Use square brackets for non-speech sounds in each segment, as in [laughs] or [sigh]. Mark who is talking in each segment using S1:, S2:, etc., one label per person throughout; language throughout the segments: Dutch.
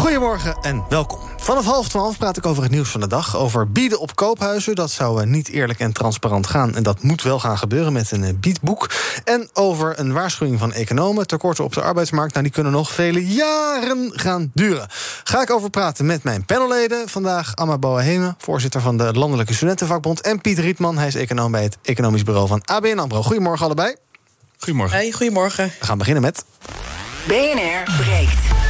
S1: Goedemorgen en welkom. Vanaf half twaalf praat ik over het nieuws van de dag. Over bieden op koophuizen. Dat zou eh, niet eerlijk en transparant gaan. En dat moet wel gaan gebeuren met een eh, biedboek. En over een waarschuwing van economen. Tekorten op de arbeidsmarkt. Nou, die kunnen nog vele jaren gaan duren. Ga ik over praten met mijn panelleden. Vandaag Amma Boaheme, voorzitter van de Landelijke Studentenvakbond. En Piet Rietman, hij is econoom bij het Economisch Bureau van ABN AMRO. Goedemorgen allebei.
S2: Goedemorgen.
S3: Hey, goedemorgen.
S1: We gaan beginnen met...
S4: BNR breekt.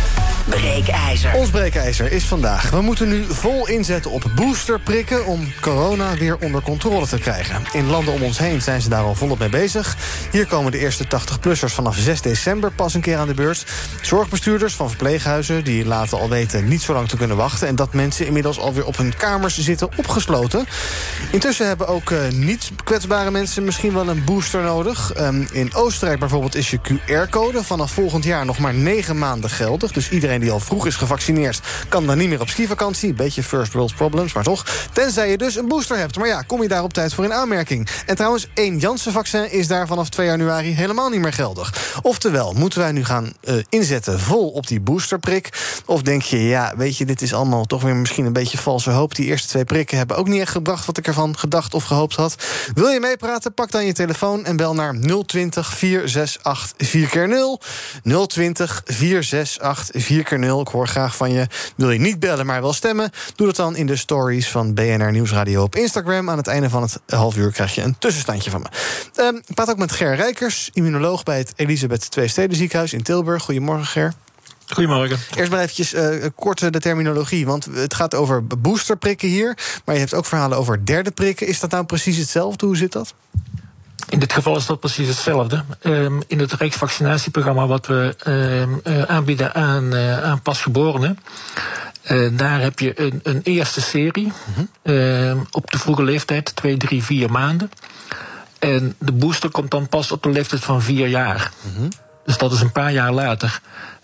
S4: Breekijzer.
S1: Ons breekijzer is vandaag. We moeten nu vol inzetten op boosterprikken om corona weer onder controle te krijgen. In landen om ons heen zijn ze daar al volop mee bezig. Hier komen de eerste 80-plussers vanaf 6 december pas een keer aan de beurt. Zorgbestuurders van verpleeghuizen die laten al weten niet zo lang te kunnen wachten. En dat mensen inmiddels alweer op hun kamers zitten opgesloten. Intussen hebben ook uh, niet kwetsbare mensen misschien wel een booster nodig. Um, in Oostenrijk bijvoorbeeld is je QR-code vanaf volgend jaar nog maar 9 maanden geldig. Dus iedereen die al vroeg is gevaccineerd... kan dan niet meer op skivakantie. Beetje first world problems, maar toch. Tenzij je dus een booster hebt. Maar ja, kom je daar op tijd voor in aanmerking. En trouwens, één Janssen-vaccin is daar vanaf 2 januari helemaal niet meer geldig. Oftewel, moeten wij nu gaan uh, inzetten vol op die boosterprik? Of denk je, ja, weet je, dit is allemaal toch weer misschien een beetje valse hoop. Die eerste twee prikken hebben ook niet echt gebracht... wat ik ervan gedacht of gehoopt had. Wil je meepraten? Pak dan je telefoon en bel naar 020 468 4 keer 0 020 468 4 keer 0 Ik hoor graag van je. Wil je niet bellen, maar wel stemmen? Doe dat dan in de stories van BNR Nieuwsradio op Instagram. Aan het einde van het half uur krijg je een tussenstandje van me. Uh, ik praat ook met Ger Rijkers, immunoloog bij het Elisabeth II Steden Ziekenhuis in Tilburg. Goedemorgen, Ger.
S2: Goedemorgen.
S1: Eerst maar eventjes uh, kort de terminologie. Want het gaat over boosterprikken hier. Maar je hebt ook verhalen over derde prikken. Is dat nou precies hetzelfde? Hoe zit dat?
S2: In dit geval is dat precies hetzelfde. Um, in het Rijksvaccinatieprogramma wat we um, uh, aanbieden aan, uh, aan pasgeborenen. Uh, daar heb je een, een eerste serie -hmm. op de vroege leeftijd, 2, 3, 4 maanden. En de booster komt dan pas op de leeftijd van 4 jaar. -hmm. Dus dat is een paar jaar later.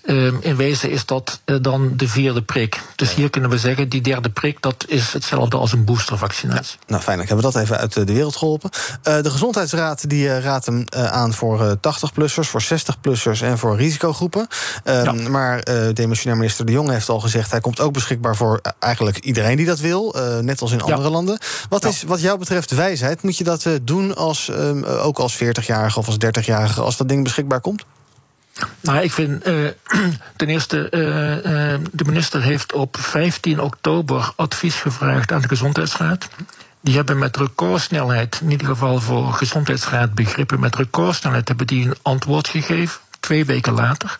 S2: Um, in wezen is dat uh, dan de vierde prik. Dus hier kunnen we zeggen, die derde prik, dat is hetzelfde als een boostervaccinatie.
S1: Ja, nou, fijn, hebben we dat even uit de wereld geholpen. Uh, de Gezondheidsraad die raadt hem aan voor 80-plussers, voor 60-plussers en voor risicogroepen. Ja. Maar demissionair minister De Jong heeft al gezegd, hij komt ook beschikbaar voor eigenlijk iedereen die dat wil, net als in andere ja. landen. Wat is wat jou betreft wijsheid? Moet je dat doen als, um, ook als 40-jarige of als 30-jarige, als dat ding beschikbaar komt?
S2: Nou, ik vind uh, [clears throat] ten eerste, uh, uh, de minister heeft op 15 oktober advies gevraagd aan de Gezondheidsraad. Die hebben met recordsnelheid, in ieder geval voor Gezondheidsraad begrippen, met recordsnelheid hebben die een antwoord gegeven, twee weken later.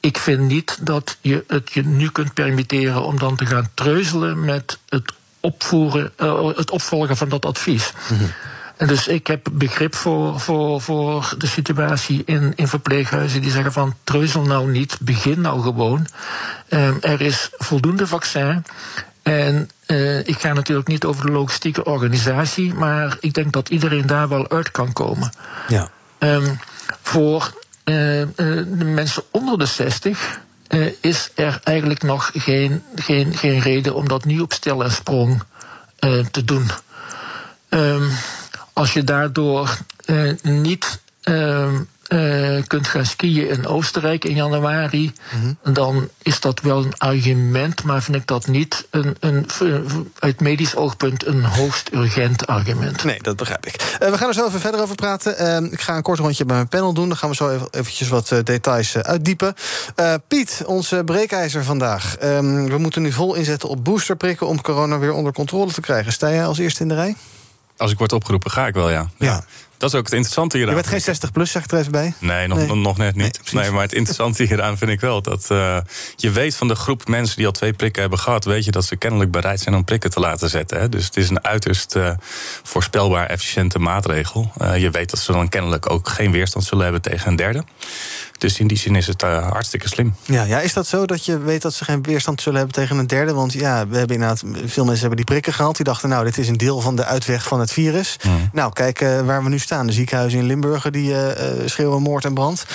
S2: Ik vind niet dat je het je nu kunt permitteren om dan te gaan treuzelen met het opvoeren, het opvolgen van dat advies. -hmm. Dus ik heb begrip voor, voor, voor de situatie in, in verpleeghuizen die zeggen van treuzel nou niet, begin nou gewoon. Um, er is voldoende vaccin. En uh, ik ga natuurlijk niet over de logistieke organisatie, maar ik denk dat iedereen daar wel uit kan komen.
S1: Ja.
S2: Um, voor uh, uh, de mensen onder de 60 is er eigenlijk nog geen, geen, geen reden om dat nu op stel en sprong te doen. Um, als je daardoor uh, niet uh, uh, kunt gaan skiën in Oostenrijk in januari, mm -hmm. dan is dat wel een argument, maar vind ik dat niet een, een, uit medisch oogpunt een hoogst urgent argument.
S1: Nee, dat begrijp ik. Uh, we gaan er zo even verder over praten. ik ga een kort rondje bij mijn panel doen. Dan gaan we zo even eventjes wat details uitdiepen. Piet, onze breekijzer vandaag. Um, we moeten nu vol inzetten op boosterprikken om corona weer onder controle te krijgen. Sta jij als eerste in de rij?
S5: Als ik word opgeroepen, ga ik wel, ja.
S1: ja. ja.
S5: Dat is ook het interessante hieraan.
S1: Je bent geen 60 plus, zeg ik er even bij.
S5: Nee, nog, nee. nog net niet. Nee, nee, maar het interessante [laughs] hieraan vind ik wel dat uh, je weet van de groep mensen die al twee prikken hebben gehad, weet je dat ze kennelijk bereid zijn om prikken te laten zetten. Hè? Dus het is een uiterst uh, voorspelbaar efficiënte maatregel. Uh, je weet dat ze dan kennelijk ook geen weerstand zullen hebben tegen een derde. Dus in die zin is het uh, hartstikke slim.
S1: Ja, ja, is dat zo dat je weet dat ze geen weerstand zullen hebben tegen een derde? Want ja, we hebben inderdaad, veel mensen hebben die prikken gehaald. Die dachten, nou, dit is een deel van de uitweg van het virus. Mm. Nou, kijk uh, waar we nu staan. De ziekenhuizen in Limburg die uh, schreeuwen moord en brand.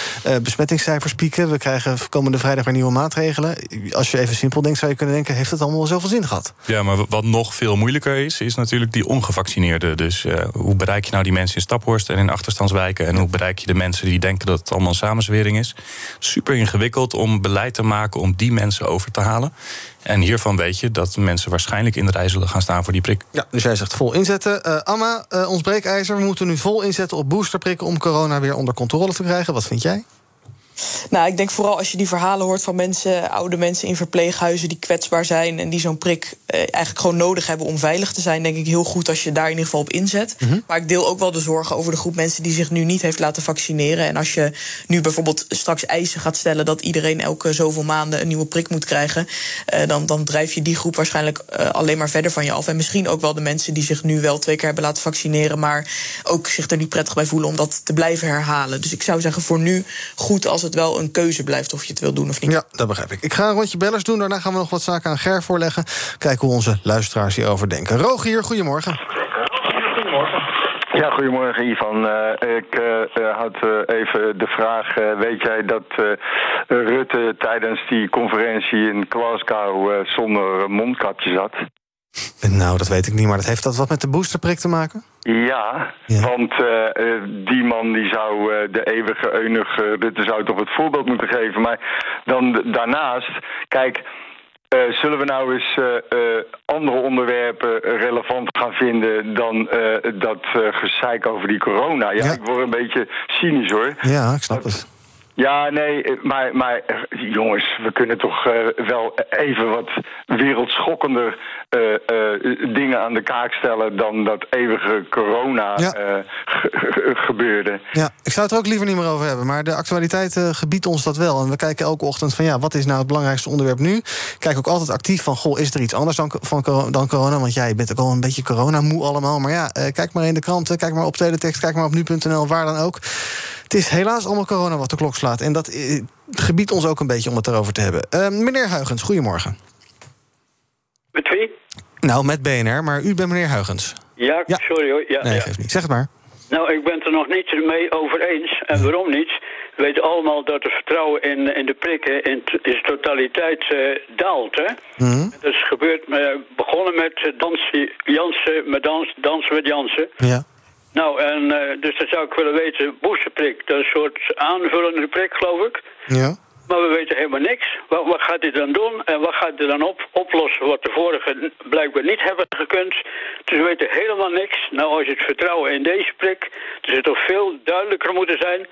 S1: besmettingscijfers pieken. We krijgen komende vrijdag weer nieuwe maatregelen. Als je even simpel denkt, zou je kunnen denken... heeft het allemaal wel zoveel zin gehad?
S5: Ja, maar wat nog veel moeilijker is, is natuurlijk die ongevaccineerden. Dus hoe bereik je nou die mensen in Staphorst en in achterstandswijken? En hoe bereik je de mensen die denken dat het allemaal een samenzwering Super ingewikkeld om beleid te maken om die mensen over te halen. En hiervan weet je dat mensen waarschijnlijk in de rij zullen gaan staan voor die prik.
S1: Ja, dus jij zegt vol inzetten. Uh, Amma, uh, ons breekijzer, we moeten nu vol inzetten op boosterprikken om corona weer onder controle te krijgen. Wat vind jij?
S3: Nou, ik denk vooral als je die verhalen hoort van mensen, oude mensen in verpleeghuizen die kwetsbaar zijn en die zo'n prik eh, eigenlijk gewoon nodig hebben om veilig te zijn, denk ik heel goed als je daar in ieder geval op inzet. Mhm. Maar ik deel ook wel de zorgen over de groep mensen die zich nu niet heeft laten vaccineren. En als je nu bijvoorbeeld straks eisen gaat stellen dat iedereen elke zoveel maanden een nieuwe prik moet krijgen, eh, dan, dan drijf je die groep waarschijnlijk eh, alleen maar verder van je af. En misschien ook wel de mensen die zich nu wel twee keer hebben laten vaccineren, maar ook zich er niet prettig bij voelen om dat te blijven herhalen. Dus ik zou zeggen voor nu goed als het het wel een keuze blijft of je het wil doen of niet.
S1: Ja, dat begrijp ik. Ik ga een rondje bellers doen. Daarna gaan we nog wat zaken aan Ger voorleggen. Kijken hoe onze luisteraars hierover denken. Rogier, goedemorgen.
S6: Ja, goedemorgen Ivan. Uh, ik uh, had even de vraag: weet jij dat Rutte tijdens die conferentie in Glasgow zonder mondkapje zat?
S1: Nou, dat weet ik niet, maar dat heeft dat wat met de boosterprik te maken?
S6: Ja, want uh, die man die zou uh, de eeuwige eunige Rutte zou toch het voorbeeld moeten geven. Maar dan daarnaast, kijk, uh, zullen we nou eens andere onderwerpen relevant gaan vinden dan dat gezeik over die corona? Ja, ja, ik word een beetje cynisch hoor.
S1: Ja, ik snap het.
S6: Ja, nee, maar, maar jongens, we kunnen toch uh, wel even wat wereldschokkender uh, uh, dingen aan de kaak stellen dan dat eeuwige corona ja. gebeurde.
S1: Ja, ik zou het er ook liever niet meer over hebben, maar de actualiteit gebiedt ons dat wel. En we kijken elke ochtend van ja, wat is nou het belangrijkste onderwerp nu? Kijk ook altijd actief van, goh, is er iets anders dan, van, dan corona? Want jij ja, bent ook al een beetje corona-moe allemaal. Maar ja, kijk maar in de kranten, kijk maar op teletext, kijk maar op nu.nl, waar dan ook. Het is helaas allemaal corona wat de klok slaat. En dat eh, gebiedt ons ook een beetje om het erover te hebben. Uh, meneer Huigens, goedemorgen.
S7: Met wie?
S1: Nou, met BNR, maar u bent meneer Huigens.
S7: Ja, sorry hoor. Ja,
S1: nee,
S7: ja.
S1: geeft niet. Zeg het maar.
S7: Nou, ik ben het er nog niet mee over eens. En waarom niet? We weten allemaal dat het vertrouwen in, in de prikken in, in zijn totaliteit uh, daalt. Hè? Mm Dat is gebeurd, uh, begonnen met dansen, Jansen, met dans, dansen met Jansen.
S1: Ja.
S7: Nou, en uh, dus dan zou ik willen weten, boosterprik, dat is een soort aanvullende prik, geloof ik.
S1: Ja.
S7: Maar we weten helemaal niks. Wat, wat gaat hij dan doen en wat gaat hij dan op, oplossen wat de vorige blijkbaar niet hebben gekund? Dus we weten helemaal niks. Nou, als je het vertrouwen in deze prik, dus het toch veel duidelijker moeten zijn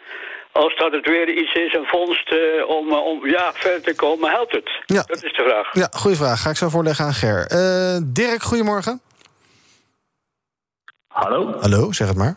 S7: als dat het weer iets is, een vondst uh, om, om ja, verder te komen, helpt het? Ja. Dat is de vraag.
S1: Ja, goede vraag. Ga ik zo voorleggen aan Ger. Uh, Dirk, goedemorgen.
S8: Hallo?
S1: Hallo, zeg het maar.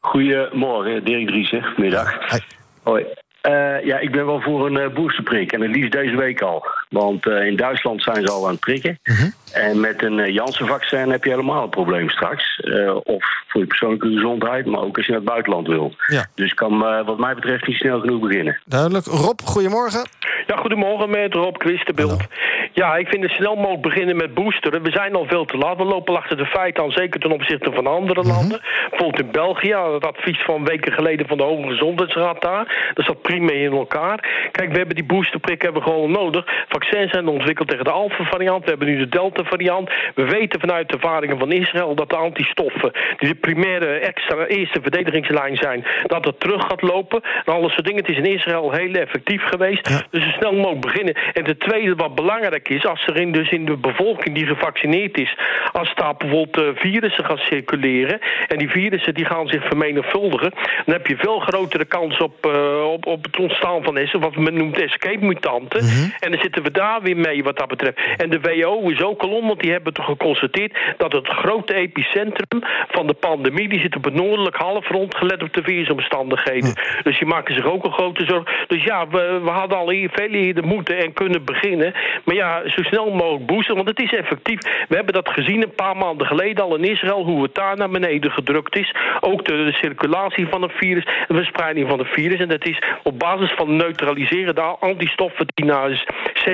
S8: Goedemorgen, Dirk Driessen. Middag.
S1: Hi.
S8: Hoi. Uh, ja, ik ben wel voor een uh, boosterprik. En het liefst deze week al. Want uh, in Duitsland zijn ze al aan het prikken. Uh -huh. En met een Janssen-vaccin heb je helemaal een probleem straks. of voor je persoonlijke gezondheid, maar ook als je naar het buitenland wil.
S1: Ja.
S8: Dus kan wat mij betreft niet snel genoeg beginnen.
S1: Duidelijk. Rob, goedemorgen.
S9: Ja, goedemorgen met Rob Christenbeeld. Ja, ik vind het snel mogelijk beginnen met boosteren. We zijn al veel te laat. We lopen achter de feiten aan, zeker ten opzichte van andere mm -hmm. landen. Bijvoorbeeld in België, het advies van weken geleden van de Hoge Gezondheidsraad daar. Dat zat prima in elkaar. Kijk, we hebben die boosterprik hebben we gewoon nodig. Vaccins zijn ontwikkeld tegen de Alpha-variant. We hebben nu de Delta-variant. We weten vanuit de ervaringen van Israël dat de antistoffen, die de primaire extra eerste verdedigingslijn zijn, dat het terug gaat lopen. En alles soort dingen. Het is in Israël heel effectief geweest. Ja. Dus zo snel mogelijk beginnen. En de tweede wat belangrijk is, als er in, dus in de bevolking die gevaccineerd is, als daar bijvoorbeeld uh, virussen gaan circuleren en die virussen die gaan zich vermenigvuldigen, dan heb je veel grotere kans op, uh, op, op het ontstaan van wat men noemt escape mutanten. Mm -hmm. En dan zitten we daar weer mee wat dat betreft. En de WHO is ook al om, want die hebben toch geconstateerd dat het grote epicentrum van de pandemie, die zit op het noordelijk halfrond, gelet op de virusomstandigheden. Mm. Dus die maken zich ook een grote zorg. Dus ja, we, we hadden al hier veel eerder moeten en kunnen beginnen. Maar ja, zo snel mogelijk boosten, want het is effectief. We hebben dat gezien een paar maanden geleden al in Israël, hoe het daar naar beneden gedrukt is. Ook de, circulatie van het virus, de verspreiding van het virus. En dat is op basis van neutraliseren daar antistoffen die na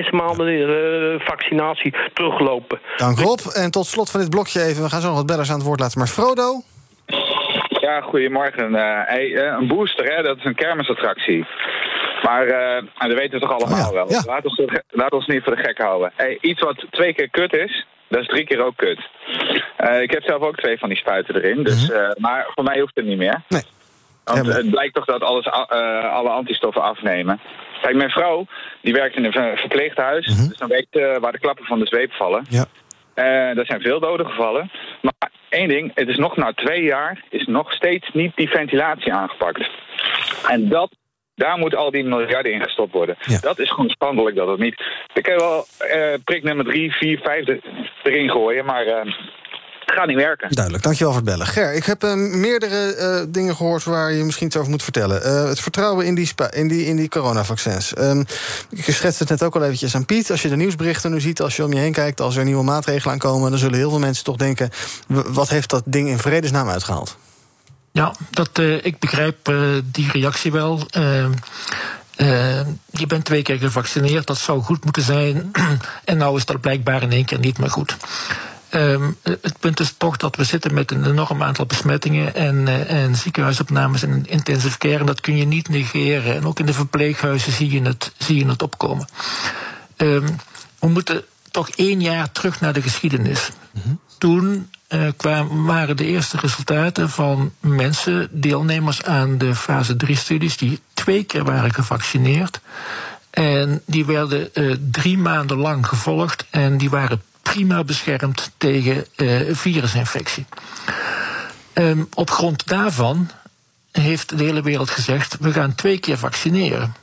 S9: zes maanden uh, vaccinatie teruglopen.
S1: Dank Rob. En tot slot van dit blokje even, we gaan zo nog wat bellers aan het woord laten. Maar Frodo?
S10: Ja, goedemorgen. Uh, hey, een booster, hè, dat is een kermisattractie. Maar uh, dat weten we toch allemaal oh wel. Laat, ons, laat ons niet voor de gek houden. Hey, iets wat twee keer kut is, dat is drie keer ook kut. Uh, ik heb zelf ook twee van die spuiten erin. Dus, uh, maar voor mij hoeft het niet meer.
S1: Nee.
S10: Want het blijkt toch dat alles, alle antistoffen afnemen. Kijk, mijn vrouw die werkt in een verpleeghuis. Mm -hmm. Dus dan weet waar de klappen van de zweep vallen.
S1: Ja.
S10: er zijn veel doden gevallen. Maar één ding, het is nog na twee jaar is nog steeds niet die ventilatie aangepakt. En dat daar moet al die miljarden in gestopt worden. Dat is gewoon schandelijk dat het niet. Ik kan wel uh, prik nummer 3, 4, 5 erin gooien, maar. Het gaat niet werken.
S1: Duidelijk, dankjewel voor het bellen. Ger, ik heb uh, meerdere uh, dingen gehoord waar je misschien iets over moet vertellen. Uh, het vertrouwen in die, in die, in die coronavaccins. Um, ik schetste het net ook al eventjes aan Piet. Als je de nieuwsberichten nu ziet, als je om je heen kijkt... als er nieuwe maatregelen aankomen... dan zullen heel veel mensen toch denken... wat heeft dat ding in vredesnaam uitgehaald?
S2: Ja, dat, uh, ik begrijp uh, die reactie wel. Uh, je bent twee keer gevaccineerd, dat zou goed moeten zijn. [clears throat] en nou is dat blijkbaar in één keer niet meer goed. Um, het punt is toch dat we zitten met een enorm aantal besmettingen en, en ziekenhuisopnames en intensive care. En dat kun je niet negeren. En ook in de verpleeghuizen zie je het, zie je het opkomen. Um, we moeten toch één jaar terug naar de geschiedenis. Mm -hmm. Toen uh, kwamen, waren de eerste resultaten van mensen, deelnemers aan de fase 3-studies, die twee keer waren gevaccineerd. En die werden uh, drie maanden lang gevolgd en die waren prima beschermd tegen uh, virusinfectie. Um, op grond daarvan heeft de hele wereld gezegd: we gaan twee keer vaccineren.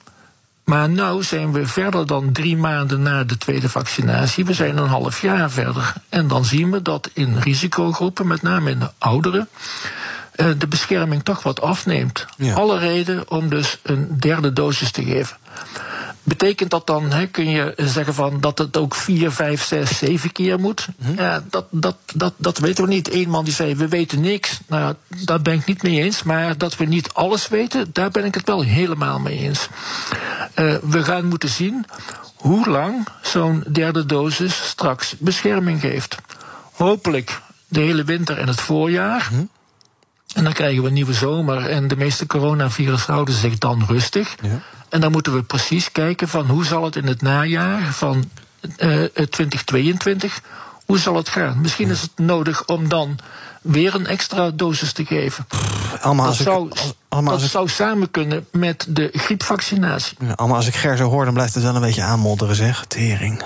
S2: Maar nu zijn we verder dan drie maanden na de tweede vaccinatie. We zijn een half jaar verder. En dan zien we dat in risicogroepen, met name in de ouderen, eh, de bescherming toch wat afneemt. Alle reden om dus een derde dosis te geven. Betekent dat dan, he, kun je zeggen van dat het ook vier, vijf, zes, zeven keer moet? Hm. Ja, dat, dat, dat, dat weten we niet. Eén man die zei, we weten niks. Nou, daar ben ik niet mee eens. Maar dat we niet alles weten, daar ben ik het wel helemaal mee eens. Uh, we gaan moeten zien hoe lang zo'n derde dosis straks bescherming geeft. Hopelijk de hele winter en het voorjaar. Hm. En dan krijgen we een nieuwe zomer en de meeste coronavirus houden zich dan rustig. Ja. En dan moeten we precies kijken van hoe zal het in het najaar van uh, 2022, hoe zal het gaan? Misschien is het nodig om dan weer een extra dosis te geven.
S1: Allemaal
S2: dat zou, allemaal dat zou samen kunnen met de griepvaccinatie.
S1: Ja, allemaal als ik Ger zo hoor, dan blijft het wel een beetje aanmodderen, zeg. Tering.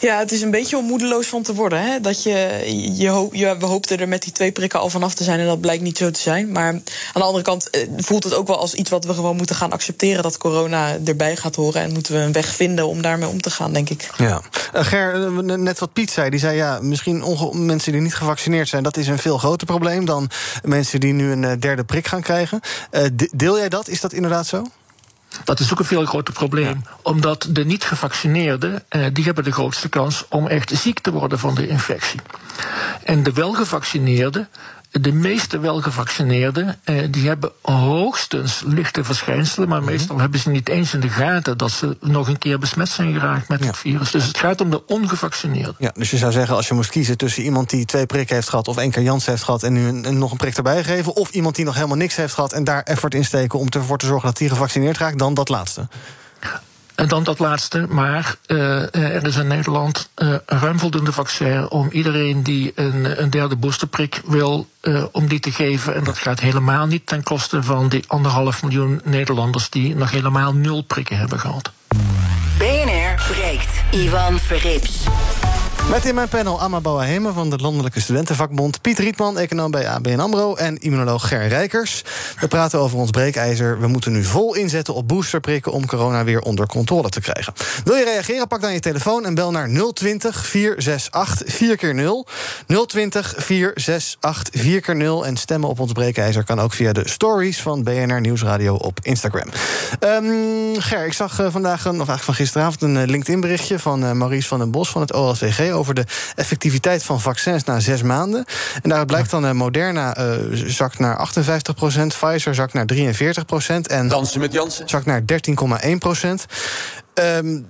S3: Ja, het is een beetje om moedeloos van te worden. Hè? Dat je, je, hoop, je, we hoopten er met die twee prikken al vanaf te zijn en dat blijkt niet zo te zijn. Maar aan de andere kant eh, voelt het ook wel als iets wat we gewoon moeten gaan accepteren dat corona erbij gaat horen. En moeten we een weg vinden om daarmee om te gaan, denk ik.
S1: Ja. Uh, Ger, eh, net wat Piet zei, die zei ja, misschien mensen die niet gevaccineerd zijn, dat is een veel groter probleem dan mensen die nu een derde prik gaan krijgen. Uh, deel jij dat? Is dat inderdaad zo?
S2: Dat is ook een veel groter probleem. Omdat de niet gevaccineerden, eh, die hebben de grootste kans om echt ziek te worden van de infectie. En de welgevaccineerden, de meeste welgevaccineerden eh, die hebben hoogstens lichte verschijnselen, maar mhm. meestal hebben ze niet eens in de gaten dat ze nog een keer besmet zijn geraakt met het virus. Dus het gaat om de ongevaccineerden.
S1: Ja, dus je zou zeggen, als je moest kiezen tussen iemand die twee prikken heeft gehad, of één keer Jans heeft gehad en nu een, nog een prik erbij geven, of iemand die nog helemaal niks heeft gehad en daar effort in steken om ervoor te zorgen dat die gevaccineerd raakt, dan dat laatste.
S2: En dan dat laatste, maar uh, er is in Nederland ruim voldoende vaccin om iedereen die een, een derde boosterprik wil, om die te geven. En dat gaat helemaal niet ten koste van die anderhalf miljoen Nederlanders die nog helemaal nul prikken hebben gehad.
S4: BNR breekt. Ivan Verrips.
S1: Met in mijn panel Amma Bouwahema van de Landelijke Studentenvakbond... Piet Rietman, econoom bij ABN AMRO... en immunoloog Ger Rijkers. We praten over ons breekijzer. We moeten nu vol inzetten op boosterprikken... om corona weer onder controle te krijgen. Wil je reageren? Pak dan je telefoon en bel naar 020 468 4 keer 0 020 468 4 keer 0 En stemmen op ons breekijzer kan ook via de stories... van BNR Nieuwsradio op Instagram. Um, Ger, ik zag uh, vandaag, een, of eigenlijk van gisteravond... een uh, LinkedIn-berichtje van uh, Maurice van den Bos van het Over de effectiviteit van vaccins na zes maanden. En daaruit blijkt dan uh, Moderna uh, zakt naar 58% Pfizer zakt naar 43% en
S11: Dansen met Janssen
S1: zakt naar 13,1 procent. Um,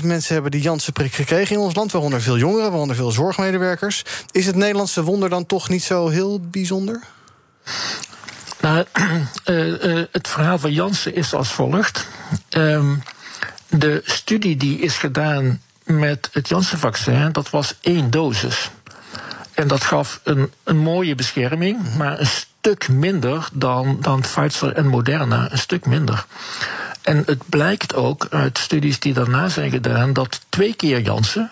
S1: 850.000 mensen hebben die Janssen-prik gekregen in ons land, waaronder veel jongeren, waaronder veel zorgmedewerkers. Is het Nederlandse wonder dan toch niet zo heel bijzonder?
S2: Nou, uh, [clears throat] uh, het verhaal van Janssen is als volgt. Um, de studie die is gedaan met het Janssen-vaccin, dat was één dosis. En dat gaf een, een mooie bescherming, maar een stuk minder dan, dan Pfizer en Moderna. Een stuk minder. En het blijkt ook uit studies die daarna zijn gedaan dat twee keer Janssen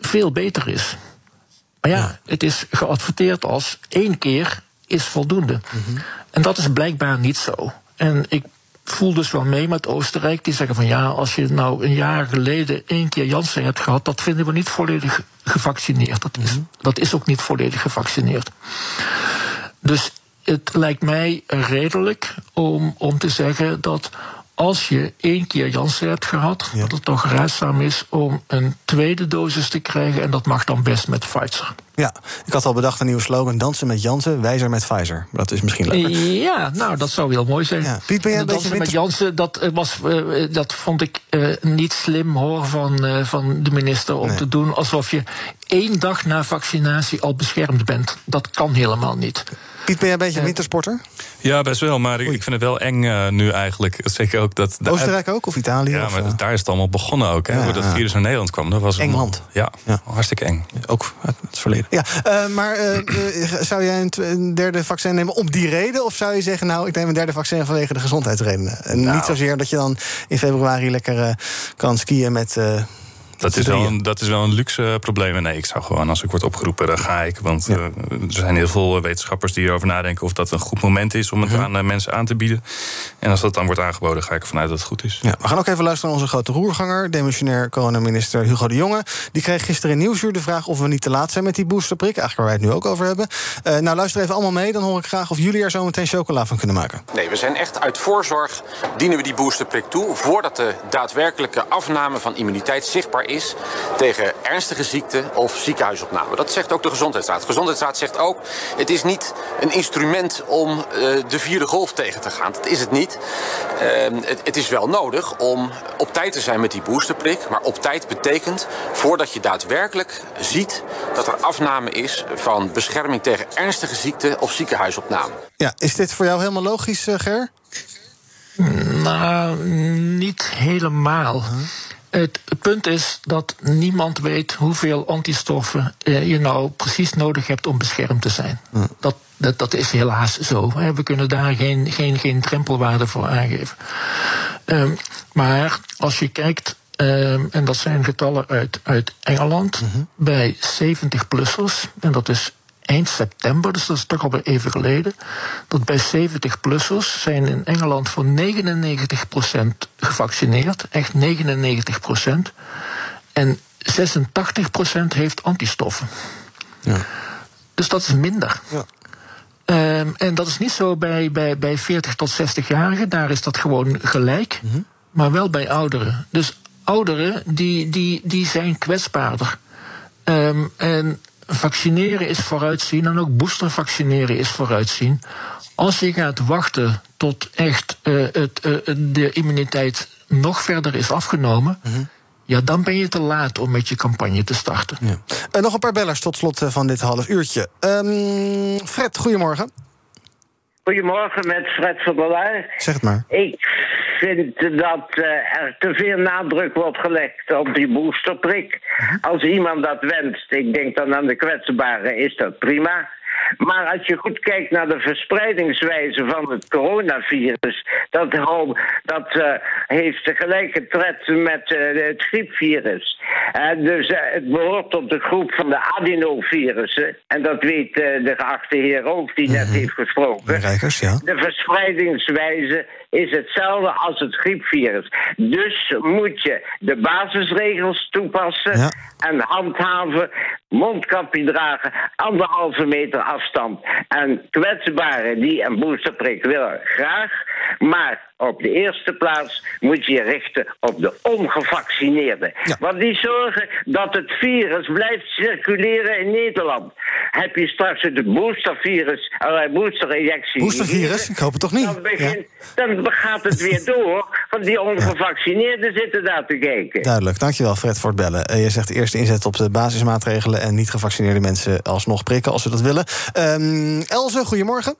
S2: veel beter is. Maar ja, het is geadverteerd als één keer is voldoende. Mm-hmm. En dat is blijkbaar niet zo. En ik voel dus wel mee met Oostenrijk. Die zeggen van ja, als je nou een jaar geleden één keer Janssen hebt gehad, dat vinden we niet volledig gevaccineerd. Dat is, mm-hmm. dat is ook niet volledig gevaccineerd. Dus het lijkt mij redelijk om, om te zeggen dat als je één keer Janssen hebt gehad, ja. dat het toch raadzaam is om een tweede dosis te krijgen. En dat mag dan best met Pfizer.
S1: Ja, ik had al bedacht een nieuwe slogan: dansen met Janssen, wijzer met Pfizer. Dat is misschien leuker.
S2: Ja, nou, dat zou heel mooi zijn. Ja.
S1: Piet, ben jij een
S2: dansen met Janssen, dat, was, uh, dat vond ik uh, niet slim hoor van, uh, van de minister om nee. te doen alsof je één dag na vaccinatie al beschermd bent. Dat kan helemaal niet.
S1: Piet, ben jij een beetje een wintersporter?
S5: Ja, best wel. Maar ik vind het wel eng uh, nu eigenlijk. Zeker ook dat.
S1: Oostenrijk ook of Italië?
S5: Ja,
S1: of,
S5: maar uh... daar is het allemaal begonnen ook. Hè, ja, hoe dat virus naar Nederland kwam. Dat was
S1: Engeland.
S5: Ja, ja, hartstikke eng.
S1: Ook uit het verleden. Ja, uh, maar zou jij een, een, derde vaccin nemen om die reden? Of zou je zeggen, nou, ik neem een derde vaccin vanwege de gezondheidsredenen? En nou. niet zozeer dat je dan in februari lekker kan skiën met.
S5: Dat is, wel een, dat is wel een luxe probleem. Nee, ik zou gewoon, als ik word opgeroepen, dan ga ik. Want ja. uh, er zijn heel veel wetenschappers die erover nadenken of dat een goed moment is om het mm-hmm. aan uh, mensen aan te bieden. En als dat dan wordt aangeboden, ga ik ervan uit dat het goed is.
S1: Ja, we gaan ook even luisteren naar onze grote roerganger, demissionair coronaminister Hugo de Jonge. Die kreeg gisteren in Nieuwsuur de vraag of we niet te laat zijn met die boosterprik. Eigenlijk waar wij het nu ook over hebben. Uh, nou, luister even allemaal mee. Dan hoor ik graag of jullie er zo meteen chocola van kunnen maken.
S11: Nee, we zijn echt uit voorzorg dienen we die boosterprik toe. Voordat de daadwerkelijke afname van immuniteit zichtbaar is tegen ernstige ziekte of ziekenhuisopname. Dat zegt ook de Gezondheidsraad. De Gezondheidsraad zegt ook: het is niet een instrument om uh, de vierde golf tegen te gaan. Dat is het niet. Uh, het, het, is wel nodig om op tijd te zijn met die boosterprik. Maar op tijd betekent voordat je daadwerkelijk ziet dat er afname is van bescherming tegen ernstige ziekte of ziekenhuisopname.
S1: Ja, is dit voor jou helemaal logisch, uh, Ger?
S2: Nou, niet helemaal. Het punt is dat niemand weet hoeveel antistoffen je nou precies nodig hebt om beschermd te zijn. Ja. Dat, dat, dat, is helaas zo. We kunnen daar geen, geen, geen drempelwaarde voor aangeven. Um, maar als je kijkt, um, en dat zijn getallen uit, uit Engeland, mm-hmm. bij 70-plussers, en dat is eind september, dus dat is toch alweer even geleden, dat bij 70-plussers zijn in Engeland voor 99% gevaccineerd, echt 99%, en 86% heeft antistoffen. Ja. Dus dat is minder. Ja. Um, en dat is niet zo bij, bij, bij 40 tot 60-jarigen, daar is dat gewoon gelijk, mm-hmm. maar wel bij ouderen. Dus ouderen die, die, die zijn kwetsbaarder. Um, en vaccineren is vooruitzien en ook booster vaccineren is vooruitzien. Als je gaat wachten tot echt uh, het, uh, de immuniteit nog verder is afgenomen. Mm-hmm. Ja, dan ben je te laat om met je campagne te starten.
S1: Ja. Uh, nog een paar bellers tot slot van dit half uurtje. Um, Fred, goedemorgen.
S12: Goedemorgen met Fred van der Laar.
S1: Zeg het maar.
S12: Ik vind dat uh, er te veel nadruk wordt gelegd op die boosterprik. Uh-huh. Als iemand dat wenst, ik denk dan aan de kwetsbaren, is dat prima. Maar als je goed kijkt naar de verspreidingswijze van het coronavirus, dat, dat uh, heeft gelijke tred met uh, het griepvirus. Uh, dus het behoort tot de groep van de adenovirussen. En dat weet de geachte heer ook, die net mhm. heeft gesproken.
S1: Rijkers, ja.
S12: De verspreidingswijze is hetzelfde als het griepvirus. Dus moet je de basisregels toepassen en handhaven, mondkapje dragen, anderhalve meter afstand. En kwetsbaren die een boosterprik willen, graag. Maar op de eerste plaats moet je je richten op de ongevaccineerden. Want die zorgen dat het virus blijft circuleren in Nederland. Heb je straks de boostervirus, uh, boosterinjectie...
S1: Boostervirus? Ik hoop het toch niet?
S12: Dan, gaat het weer door, want die ongevaccineerden zitten daar te kijken.
S1: Duidelijk, dankjewel Fred voor het bellen. Uh, je zegt eerst inzet op de basismaatregelen... en niet gevaccineerde mensen alsnog prikken als ze dat willen. Um, Elze, goedemorgen.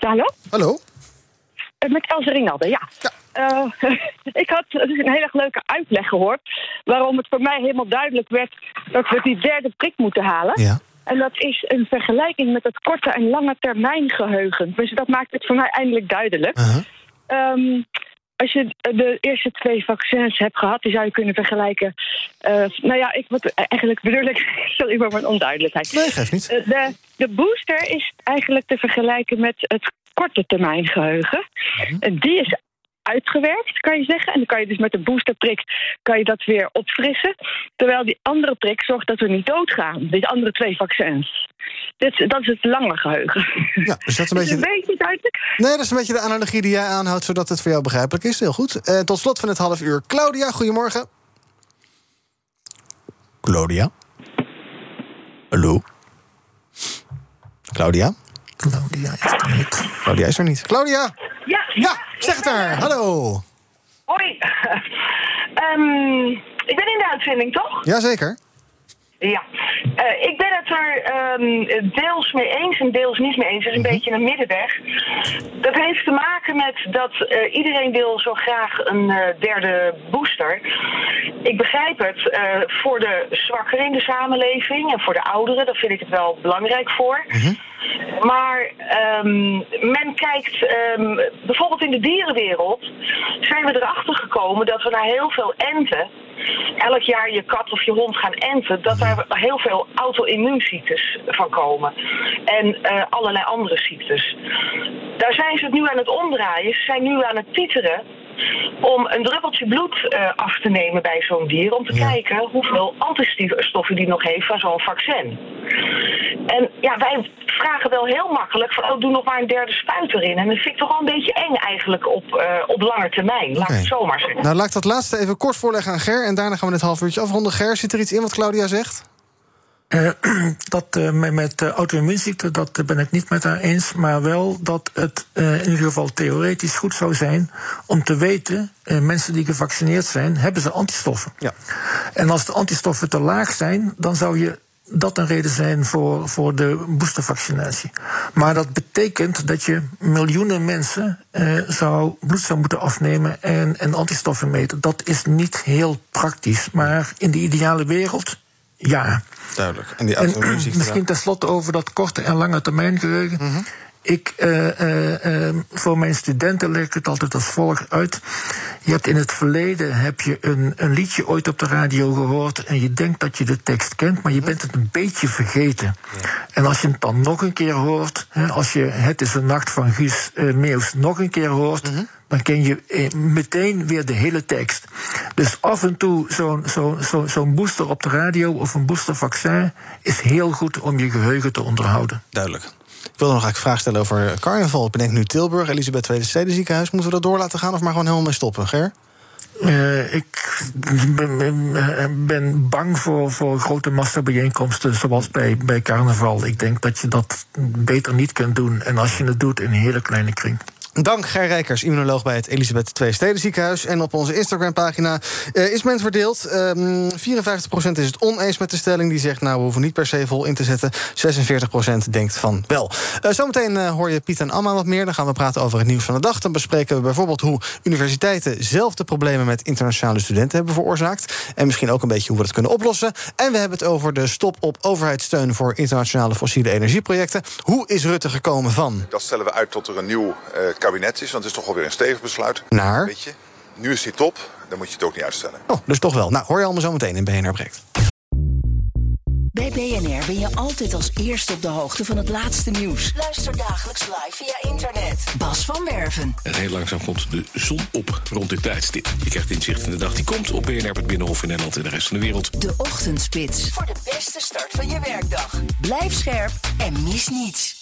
S13: Hallo?
S1: Hallo?
S13: Eh, met Elze Rinalde, ja. Uh, [laughs] ik had een hele leuke uitleg gehoord. waarom het voor mij helemaal duidelijk werd. dat we die derde prik moeten halen.
S1: Ja.
S13: En dat is een vergelijking met het korte en lange termijn geheugen. Dus dat maakt het voor mij eindelijk duidelijk.
S1: Uh
S13: -huh. als je de eerste twee vaccins hebt gehad, die zou je kunnen vergelijken. Uh, nou ja, ik, wat, eigenlijk bedoel ik. [laughs] Sorry voor mijn onduidelijkheid.
S1: Nee, geeft niet.
S13: de, de booster is eigenlijk te vergelijken met het korte termijn geheugen. Mhm. En die is uitgewerkt, kan je zeggen. En dan kan je dus met de boosterprik kan je dat weer opfrissen. Terwijl die andere prik zorgt dat we niet doodgaan. Die andere twee vaccins. Dit, dat is het lange geheugen.
S1: Ja, dus dat is een beetje...
S13: een beetje duidelijk?
S1: Nee, dat is een beetje de analogie die jij aanhoudt... zodat het voor jou begrijpelijk is. Heel goed. Uh, tot slot van het half uur. Claudia, goedemorgen. Claudia? Hallo? Claudia?
S2: Claudia is er niet.
S1: Claudia is er niet. Claudia!
S14: Ja,
S1: ja zeg het er. Hallo.
S14: Hoi. um, [laughs] ik ben in de uitzending, toch?
S1: Jazeker.
S14: Ja, uh, ik ben het er um, deels mee eens en deels niet mee eens. Het is een mhm. beetje een middenweg. Dat heeft te maken met dat uh, iedereen wil zo graag een uh, derde booster. Ik begrijp het voor de zwakkeren in de samenleving en voor de ouderen. Daar vind ik het wel belangrijk voor.
S1: Mm
S14: maar um, men kijkt, um, bijvoorbeeld in de dierenwereld, zijn we erachter gekomen dat we naar heel veel enten, elk jaar je kat of je hond gaan enten, dat daar heel veel auto-immuunziektes van komen. En uh, allerlei andere ziektes. Daar zijn ze het nu aan het omdraaien. Ze zijn nu aan het titeren om een druppeltje bloed uh, af te nemen bij zo'n dier. Om te kijken hoeveel antistoffen die nog heeft van zo'n vaccin. En ja, wij vragen wel heel makkelijk van, oh, doe nog maar een derde spuit erin. En dat vind ik toch wel een beetje eng eigenlijk op, uh, op lange termijn. Laat ik het zomaar zeggen.
S1: Nou, laat ik dat laatste even kort voorleggen aan Ger. En daarna gaan we het half uurtje afronden. Ger, zit er iets in wat Claudia zegt?
S2: Uh, [clears throat] dat uh, met uh, auto-immuunziekte, dat ben ik niet met haar eens. Maar wel dat het in ieder geval theoretisch goed zou zijn om te weten, mensen die gevaccineerd zijn, hebben ze antistoffen.
S1: Ja.
S2: En als de antistoffen te laag zijn, dan zou je dat een reden zijn voor, voor de boostervaccinatie. Maar dat betekent dat je miljoenen mensen eh, zou, bloed zou moeten afnemen en, en antistoffen meten. Dat is niet heel praktisch. Maar in de ideale wereld, ja.
S1: Duidelijk.
S2: En, die en [clears throat] misschien tenslotte over dat korte en lange termijn geheugen.
S1: Mhm.
S2: Ik, uh, uh, voor mijn studenten leg ik het altijd als volgt uit. Je hebt in het verleden heb je een, een liedje ooit op de radio gehoord en je denkt dat je de tekst kent, maar je bent het een beetje vergeten. En als je het dan nog een keer hoort, hè, als je Het is een nacht van Guus Meeuws nog een keer hoort,
S1: mhm.
S2: dan ken je meteen weer de hele tekst. Dus af en toe zo'n zo, zo, zo'n booster op de radio of een boostervaccin is heel goed om je geheugen te onderhouden.
S1: Duidelijk. Ik wilde nog eigenlijk vraag stellen over carnaval. Ik bedenk nu Tilburg, Elisabeth Tweede Stedenziekenhuis. Moeten we dat door laten gaan of maar gewoon helemaal mee stoppen, Ger?
S2: Uh, ik ben, ben, bang voor, voor grote massabijeenkomsten zoals bij, bij carnaval. Ik denk dat je dat beter niet kunt doen. En als je het doet in een hele kleine kring.
S1: Dank Ger Rijkers, immunoloog bij het Elisabeth II Steden ziekenhuis. En op onze Instagram-pagina uh, is men verdeeld. Um, 54% is het oneens met de stelling. Die zegt, nou, we hoeven niet per se vol in te zetten. 46% denkt van wel. Uh, zometeen uh, hoor je Piet en Amma wat meer. Dan gaan we praten over het nieuws van de dag. Dan bespreken we bijvoorbeeld hoe universiteiten... zelf de problemen met internationale studenten hebben veroorzaakt. En misschien ook een beetje hoe we dat kunnen oplossen. En we hebben het over de stop op overheidssteun... voor internationale fossiele energieprojecten. Hoe is Rutte gekomen van?
S15: Dat stellen we uit tot er een nieuw kabinet is. Want het is toch alweer een stevig besluit.
S1: Naar?
S15: Weet je, nu is die top, dan moet je het ook niet uitstellen.
S1: Oh, dus toch wel. Nou, hoor je allemaal zo meteen in BNR Breekt.
S4: Bij BNR ben je altijd als eerste op de hoogte van het laatste nieuws. Luister dagelijks live via internet. Bas van Werven.
S16: En heel langzaam komt de zon op rond dit tijdstip. Je krijgt inzicht in de dag die komt op BNR, het Binnenhof in Nederland en de rest van de wereld.
S4: De Ochtendspits. Voor de beste start van je werkdag. Blijf scherp en mis niets.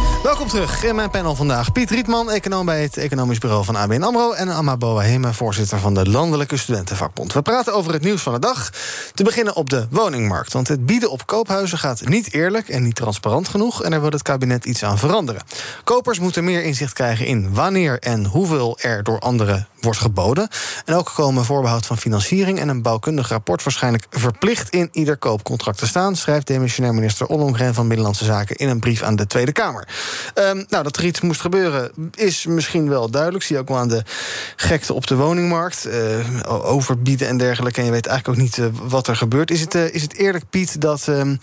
S1: Welkom terug in mijn panel vandaag. Piet Rietman, econoom bij het Economisch Bureau van ABN AMRO... en Amma Boahema, voorzitter van de Landelijke Studentenvakbond. We praten over het nieuws van de dag. Te beginnen op de woningmarkt. Want het bieden op koophuizen gaat niet eerlijk en niet transparant genoeg... en er wil het kabinet iets aan veranderen. Kopers moeten meer inzicht krijgen in wanneer en hoeveel er door anderen wordt geboden. En ook komen voorbehoud van financiering en een bouwkundig rapport waarschijnlijk verplicht in ieder koopcontract te staan, schrijft demissionair minister Ollongren van Binnenlandse Zaken in een brief aan de Tweede Kamer. Um, nou, dat er iets moest gebeuren is misschien wel duidelijk. Zie je ook wel aan de gekte op de woningmarkt. Uh, overbieden en dergelijke. En je weet eigenlijk ook niet uh, wat er gebeurt. Is het, uh, is het eerlijk, Piet, dat, uh,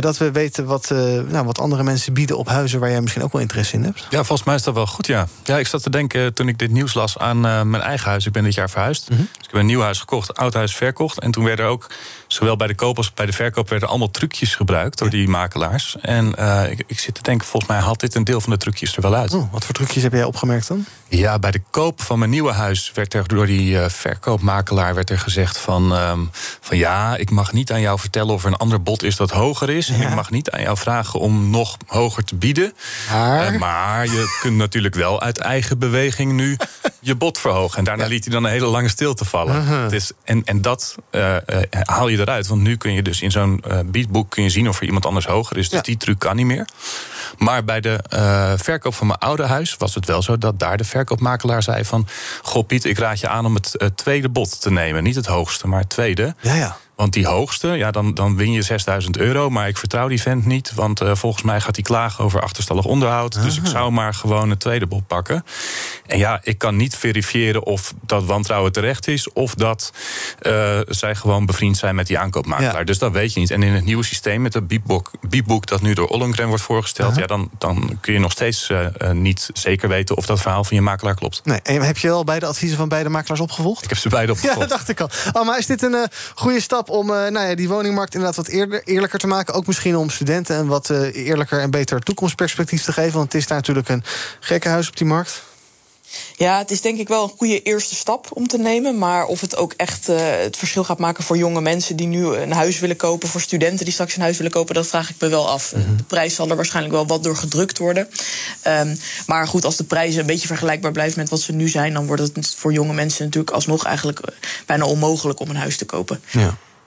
S1: dat we weten wat, nou, wat andere mensen bieden op huizen waar jij misschien ook wel interesse in hebt?
S5: Ja, volgens mij is dat wel goed, ja. Ja, ik zat te denken toen ik dit nieuws las aan mijn eigen huis. Ik ben dit jaar verhuisd. Mm -hmm. Dus ik heb een nieuw huis gekocht, oud huis verkocht. En toen werden er ook, zowel bij de koop als bij de verkoop, werden allemaal trucjes gebruikt door die makelaars. En ik, ik zit te denken, volgens mij haalt dit een deel van de trucjes er wel uit.
S1: Oh, wat voor trucjes heb jij opgemerkt dan?
S5: Ja, bij de koop van mijn nieuwe huis werd er door die uh, verkoopmakelaar werd er gezegd van, um, van ja, ik mag niet aan jou vertellen of er een ander bod is dat hoger is. Ja. En ik mag niet aan jou vragen om nog hoger te bieden.
S1: Maar,
S5: uh, maar je kunt natuurlijk wel uit eigen beweging nu [laughs] je bod verhogen. En daarna ja. liet hij dan een hele lange stilte vallen. Uh -huh. is, en, en dat uh, haal je eruit. Want nu kun je dus in zo'n biedboek kun je zien of er iemand anders hoger is. Dus ja. die truc kan niet meer. Maar bij de verkoop van mijn oude huis was het wel zo dat daar de verkoopmakelaar zei van... Goh Piet, ik raad je aan om het uh, tweede bod te nemen. Niet het hoogste, maar het tweede.
S1: Ja, ja.
S5: Want die hoogste, ja, dan, dan win je 6000 euro. Maar ik vertrouw die vent niet. Want uh, volgens mij gaat hij klagen over achterstallig onderhoud. Aha. Dus ik zou maar gewoon het tweede bod pakken. En ja, ik kan niet verifiëren of dat wantrouwen terecht is. Of dat uh, zij gewoon bevriend zijn met die aankoopmakelaar. Ja. Dus dat weet je niet. En in het nieuwe systeem met het biepboek, biepboek dat nu door Ollengren wordt voorgesteld. Aha. Ja, dan, dan kun je nog steeds uh, niet zeker weten of dat verhaal van je makelaar klopt.
S1: Nee, en heb je wel beide adviezen van beide makelaars opgevolgd?
S5: Ik heb ze beide [laughs] opgevolgd.
S1: Ja, dat dacht ik al. Oh, maar is dit een goede stap? Om uh, nou ja, die woningmarkt inderdaad wat eerder, eerlijker te maken. Ook misschien om studenten een wat uh, eerlijker en beter toekomstperspectief te geven. Want het is daar natuurlijk een gekkenhuis op die markt.
S3: Ja, het is denk ik wel een goede eerste stap om te nemen. Maar of het ook echt uh, het verschil gaat maken voor jonge mensen die nu een huis willen kopen, voor studenten die straks een huis willen kopen, dat vraag ik me wel af. Mm -hmm. De prijs zal er waarschijnlijk wel wat door gedrukt worden. Um, maar goed, als de prijzen een beetje vergelijkbaar blijven met wat ze nu zijn, dan wordt het voor jonge mensen natuurlijk alsnog eigenlijk bijna onmogelijk om een huis te kopen.
S1: Ja.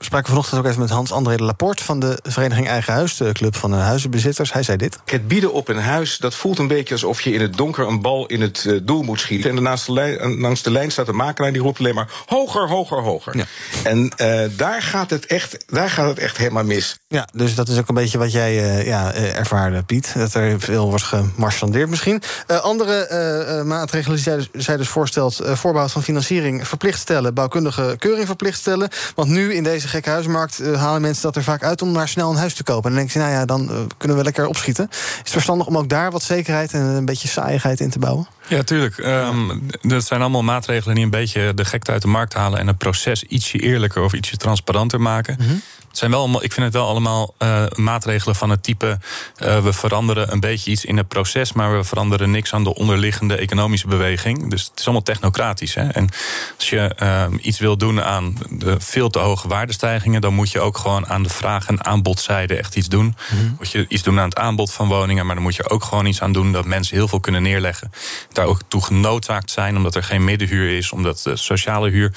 S1: We spraken vanochtend ook even met Hans-André Laporte... van de Vereniging Eigen Huis, de club van de huizenbezitters. Hij zei dit.
S17: Het bieden op een huis, dat voelt een beetje alsof je in het donker... een bal in het uh, doel moet schieten. En daarnaast de lijn, langs de lijn staat de makelaar... die roept alleen maar hoger, hoger, hoger. Ja. En uh, daar, gaat het echt, daar gaat het echt helemaal mis.
S1: Ja, dus dat is ook een beetje wat jij uh, ja, ervaarde, Piet. Dat er veel wordt gemarchandeerd misschien. andere maatregelen die zij, zij dus voorstelt... voorbehoud van financiering verplicht stellen... bouwkundige keuring verplicht stellen. Want nu in deze gekke huismarkt uh, halen mensen dat er vaak uit om maar snel een huis te kopen. En dan denk je, nou ja, dan uh, kunnen we lekker opschieten. Is het verstandig om ook daar wat zekerheid en een beetje saaiigheid in te bouwen?
S5: Ja, tuurlijk. Um, dat zijn allemaal maatregelen die een beetje de gekte uit de markt halen en het proces ietsje eerlijker of ietsje transparanter maken. Mm -hmm. Het zijn wel allemaal, ik vind het wel allemaal uh, maatregelen van het type. Uh, we veranderen een beetje iets in het proces, maar we veranderen niks aan de onderliggende economische beweging. Dus het is allemaal technocratisch. Hè? En als je uh, iets wil doen aan de veel te hoge waardestijgingen, dan moet je ook gewoon aan de vraag- en aanbodzijde echt iets doen. Mm Moet je iets doen aan het aanbod van woningen, maar dan moet je ook gewoon iets aan doen dat mensen heel veel kunnen neerleggen. Daar ook toe genoodzaakt zijn, omdat er geen middenhuur is, omdat de sociale huur.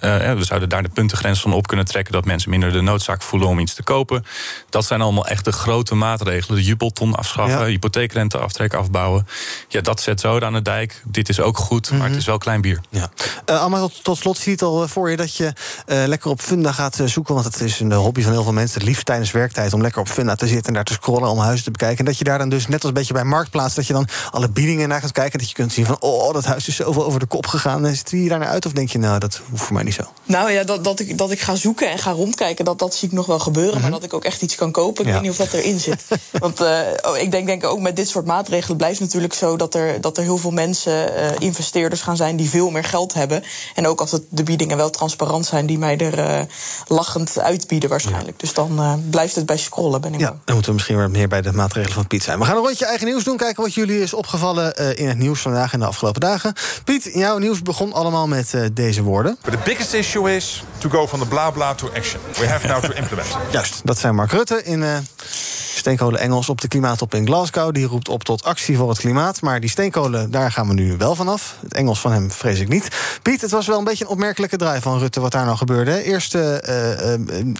S5: we zouden daar de puntengrens van op kunnen trekken dat mensen minder de noodzaak voelen om iets te kopen. Dat zijn allemaal echt de grote maatregelen. De jubelton afschaffen, ja. hypotheekrente aftrek afbouwen. Ja, dat zet zo aan de dijk. Dit is ook goed, maar het is wel klein bier.
S1: Ja. Uh, Allemaal tot, tot, slot zie je het al voor je dat je uh, lekker op Funda gaat zoeken. Want het is een hobby van heel veel mensen. Het liefst tijdens werktijd om lekker op Funda te zitten en daar te scrollen om huizen te bekijken. En dat je daar dan dus net als een beetje bij Marktplaats, dat je dan alle biedingen naar gaat kijken. Dat je kunt zien van, oh, dat huis is zoveel over de kop gegaan. En ziet je daar naar uit? Of denk je, nou, dat hoeft voor mij niet zo?
S3: Nou ja, dat, dat, ik, dat ik ga zoeken en ga rondkijken, dat, dat zie nog wel gebeuren. Mm -hmm. Maar dat ik ook echt iets kan kopen, ik ja. weet niet of dat erin zit. [laughs] Want uh, oh, ik denk, denk ook met dit soort maatregelen blijft natuurlijk zo dat er, dat er heel veel mensen, uh, investeerders gaan zijn die veel meer geld hebben. En ook als het de biedingen wel transparant zijn, die mij er uh, lachend uitbieden waarschijnlijk. Ja. Dus dan blijft het bij scrollen, ben ik
S1: Ja, dan moeten we misschien weer meer bij de maatregelen van Piet zijn. We gaan een rondje eigen nieuws doen, kijken wat jullie is opgevallen in het nieuws vandaag en de afgelopen dagen. Piet, jouw nieuws begon allemaal met deze woorden.
S18: But the biggest issue is to go from the bla bla to action. We have now to
S1: Juist, dat zijn Mark Rutte in uh, steenkolen Engels op de klimaattop in Glasgow. Die roept op tot actie voor het klimaat. Maar die steenkolen, daar gaan we nu wel vanaf. Het Engels van hem vrees ik niet. Piet, het was wel een beetje een opmerkelijke draai van Rutte wat daar nou gebeurde. Hè? Eerst uh, uh,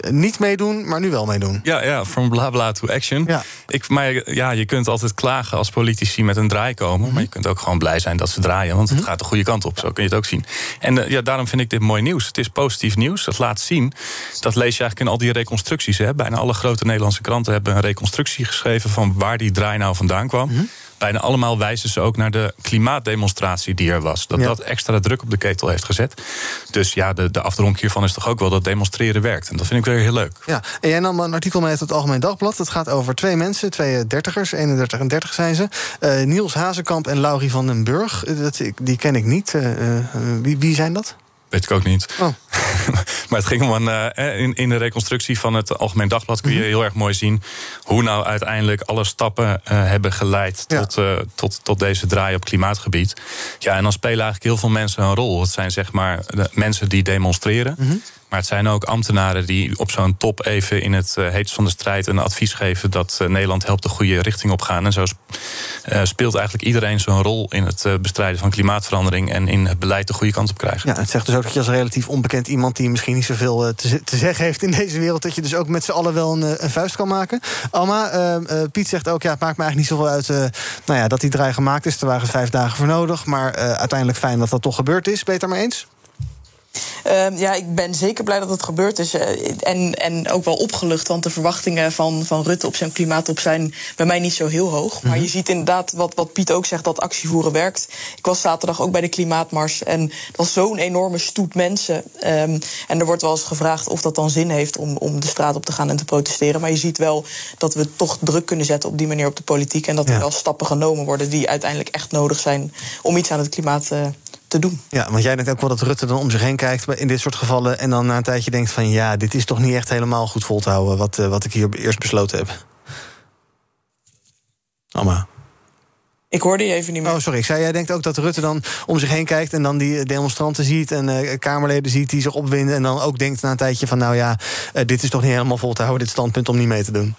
S1: niet meedoen, maar nu wel meedoen.
S5: Ja, ja, from bla bla to action. Ja. Ik, maar ja, je kunt altijd klagen als politici met een draai komen. Mm -hmm. Maar je kunt ook gewoon blij zijn dat ze draaien. Want het mm -hmm. gaat de goede kant op. Zo kun je het ook zien. En ja, daarom vind ik dit mooi nieuws. Het is positief nieuws. Dat laat zien. Dat lees je eigenlijk in al die reconstructies. Hè. Bijna alle grote Nederlandse kranten hebben een reconstructie geschreven van waar die draai nou vandaan kwam. Mm -hmm. Bijna allemaal wijzen ze ook naar de klimaatdemonstratie die er was. Dat ja. dat extra druk op de ketel heeft gezet. Dus ja, de, de afdronk hiervan is toch ook wel dat demonstreren werkt. En dat vind ik weer heel leuk.
S1: Ja, en jij nam een artikel mee uit het Algemeen Dagblad. Het gaat over twee mensen, twee dertigers, 31 en 30 zijn ze. Uh, Niels Hazekamp en Laurie van den Burg. Dat, die ken ik niet. Uh, wie, wie zijn dat?
S5: Weet ik ook niet. Oh. [laughs] [laughs] maar het ging om een. Uh, in, in de reconstructie van het Algemeen Dagblad kun je heel erg mooi zien. hoe nou uiteindelijk alle stappen uh, hebben geleid. Ja. Tot, uh, tot, tot deze draai op klimaatgebied. Ja, en dan spelen eigenlijk heel veel mensen een rol. Het zijn zeg maar de mensen die demonstreren. Mm -hmm. Maar het zijn ook ambtenaren die op zo'n top even in het uh, heetst van de strijd een advies geven dat uh, Nederland helpt de goede richting op gaan. En zo uh, speelt eigenlijk iedereen zo'n rol in het bestrijden van klimaatverandering en in het beleid de goede kant op krijgen.
S1: Ja, het zegt dus ook dat je als relatief onbekend iemand die misschien niet zoveel te, te, zeggen heeft in deze wereld, dat je dus ook met z'n allen wel een, een, vuist kan maken. Alma, Piet zegt ook, ja, het maakt me eigenlijk niet zoveel uit nou ja, dat die draai gemaakt is. Er waren vijf dagen voor nodig. Maar uiteindelijk fijn dat dat toch gebeurd is. Het daarmee eens?
S3: Uh, ja, ik ben zeker blij dat het gebeurd is. Uh, en, en ook wel opgelucht, want de verwachtingen van, van Rutte op zijn klimaatop zijn bij mij niet zo heel hoog. Mm -hmm. Maar je ziet inderdaad wat, wat Piet ook zegt, dat actievoeren werkt. Ik was zaterdag ook bij de Klimaatmars en het was zo'n enorme stoet mensen. Um, en er wordt wel eens gevraagd of dat dan zin heeft om, om de straat op te gaan en te protesteren. Maar je ziet wel dat we toch druk kunnen zetten op die manier op de politiek. En dat er wel stappen genomen worden die uiteindelijk echt nodig zijn om iets aan het klimaat uh, te doen.
S1: Ja, want jij denkt ook wel dat Rutte dan om zich heen kijkt in dit soort gevallen... en dan na een tijdje denkt van ja, dit is toch niet echt helemaal goed vol te houden... wat, uh, wat ik hier eerst besloten heb. Alma.
S3: Ik hoorde je even niet meer.
S1: Oh, sorry. Ik zei, jij denkt ook dat Rutte dan om zich heen kijkt... en dan die demonstranten ziet en uh, Kamerleden ziet die zich opwinden... en dan ook denkt na een tijdje van nou ja, uh, dit is toch niet helemaal vol te houden... dit standpunt om niet mee te doen.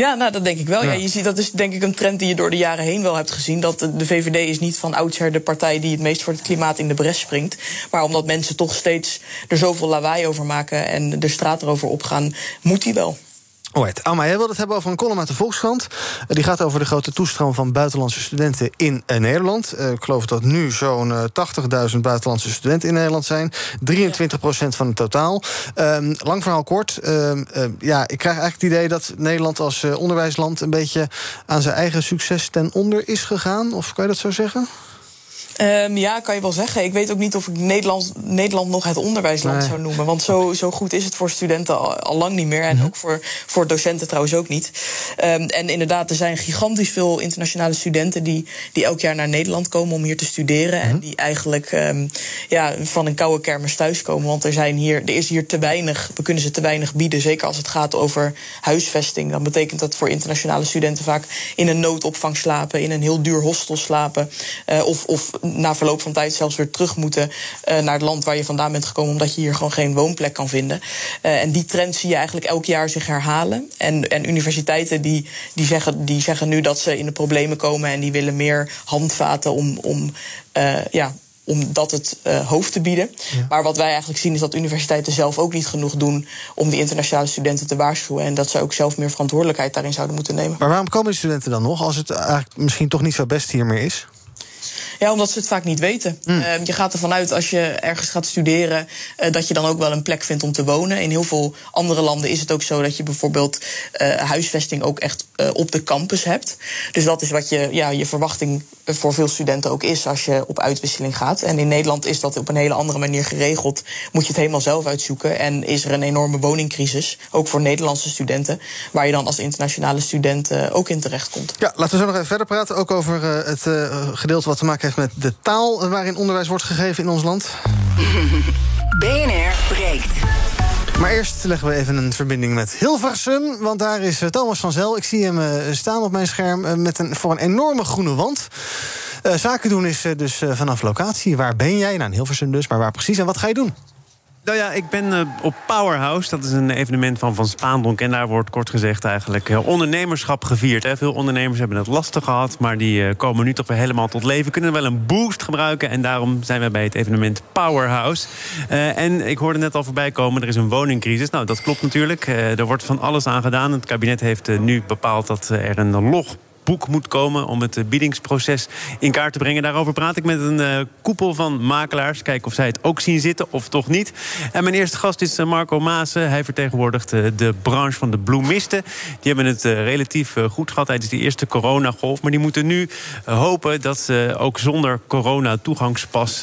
S3: Ja, nou, dat denk ik wel. Ja. ja. je ziet, dat is denk ik een trend die je door de jaren heen wel hebt gezien. Dat de VVD is niet van oudsher de partij die het meest voor het klimaat in de bres springt. Maar omdat mensen toch steeds er zoveel lawaai over maken en de straat erover opgaan, moet die wel.
S1: Alright. Alma, jij wilde het hebben over een column uit de Volkskrant. Die gaat over de grote toestroom van buitenlandse studenten in uh, Nederland. Uh, ik geloof dat nu zo'n uh, 80.000 buitenlandse studenten in Nederland zijn. 23 procent van het totaal. Um, lang verhaal kort. Um, ja, ik krijg eigenlijk het idee dat Nederland als onderwijsland... een beetje aan zijn eigen succes ten onder is gegaan. Of kan je dat zo zeggen?
S3: Um, ja, kan je wel zeggen. Ik weet ook niet of ik Nederland, Nederland nog het onderwijsland
S1: Nee.
S3: zou noemen. Want zo, zo goed is het voor studenten al, al lang niet meer. En
S1: Mhm.
S3: ook voor, voor docenten trouwens ook niet. Um, en inderdaad, er zijn gigantisch veel internationale studenten die, die elk jaar naar Nederland komen om hier te studeren. En die eigenlijk um, ja, van een koude kermis thuiskomen. Want er, zijn hier, er is hier te weinig, we kunnen ze te weinig bieden. Zeker als het gaat over huisvesting. Dan betekent dat voor internationale studenten vaak in een noodopvang slapen, in een heel duur hostel slapen. Uh, of, of na verloop van tijd zelfs weer terug moeten uh, naar het land waar je vandaan bent gekomen, omdat je hier gewoon geen woonplek kan vinden. Uh, en die trend zie je eigenlijk elk jaar zich herhalen. En, en universiteiten die, die, zeggen, die zeggen nu dat ze in de problemen komen en die willen meer handvaten om, om uh, ja, om dat het uh, hoofd te bieden. Ja. Maar wat wij eigenlijk zien is dat universiteiten zelf ook niet genoeg doen om die internationale studenten te waarschuwen. En dat ze ook zelf meer verantwoordelijkheid daarin zouden moeten nemen.
S1: Maar waarom komen die studenten dan nog als het eigenlijk misschien toch niet zo best hier meer is?
S3: Ja, omdat ze het vaak niet weten. Mm. Uh, je gaat ervan uit als je ergens gaat studeren uh, dat je dan ook wel een plek vindt om te wonen. In heel veel andere landen is het ook zo dat je bijvoorbeeld uh, huisvesting ook echt op de campus hebt. Dus dat is wat je, ja, je verwachting voor veel studenten ook is als je op uitwisseling gaat. En in Nederland is dat op een hele andere manier geregeld. Moet je het helemaal zelf uitzoeken. En is er een enorme woningcrisis, ook voor Nederlandse studenten, waar je dan als internationale student ook in terecht komt.
S1: Ja, laten we zo nog even verder praten. Ook over het gedeelte wat te maken heeft met de taal waarin onderwijs wordt gegeven in ons land. [laughs]
S4: BNR breekt.
S1: Maar eerst leggen we even een verbinding met Hilversum. Want daar is Thomas van Zel. Ik zie hem staan op mijn scherm met een, voor een enorme groene wand. Uh, zaken doen is dus vanaf locatie. Waar ben jij? Nou, in Hilversum dus, maar waar precies en wat ga je doen?
S19: Nou ja, ik ben uh, op Powerhouse. Dat is een evenement van Van Spaandonk. En daar wordt kort gezegd eigenlijk uh, ondernemerschap gevierd. Veel ondernemers hebben het lastig gehad. Maar die uh, komen nu toch weer helemaal tot leven. Kunnen wel een boost gebruiken. En daarom zijn we bij het evenement Powerhouse. en ik hoorde net al voorbij komen, er is een woningcrisis. Nou, dat klopt natuurlijk. er wordt van alles aan gedaan. Het kabinet heeft nu bepaald dat er een log boek moet komen om het biedingsproces in kaart te brengen. Daarover praat ik met een uh, koepel van makelaars. Kijken of zij het ook zien zitten of toch niet. En mijn eerste gast is Marco Maassen. Hij vertegenwoordigt de branche van de bloemisten. Die hebben het relatief goed gehad tijdens die eerste coronagolf. Maar die moeten nu hopen dat ze ook zonder corona-toegangspas